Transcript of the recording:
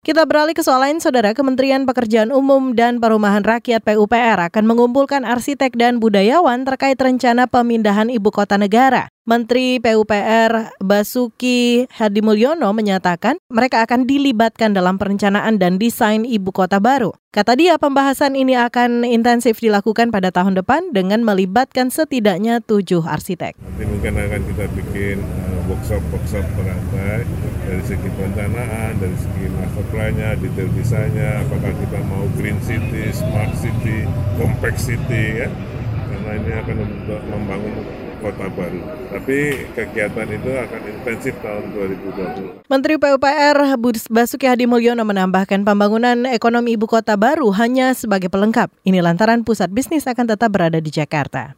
Kita beralih ke soal lain, Saudara. Kementerian Pekerjaan Umum dan Perumahan Rakyat PUPR akan mengumpulkan arsitek dan budayawan terkait rencana pemindahan ibu kota negara. Menteri PUPR Basuki Hadi Mulyono menyatakan mereka akan dilibatkan dalam perencanaan dan desain ibu kota baru. Kata dia, pembahasan ini akan intensif dilakukan pada tahun depan dengan melibatkan setidaknya tujuh arsitek. Nanti mungkin akan kita bikin uh, workshop-workshop berantai dari segi perencanaan, dari segi master plan-nya, detail desainnya, apakah kita mau green city, smart city, compact city ya. Karena ini akan membangun kota baru. Tapi kegiatan itu akan intensif tahun 2020. Menteri PUPR Basuki Hadi Mulyono menambahkan pembangunan ekonomi ibu kota baru hanya sebagai pelengkap. Ini lantaran pusat bisnis akan tetap berada di Jakarta.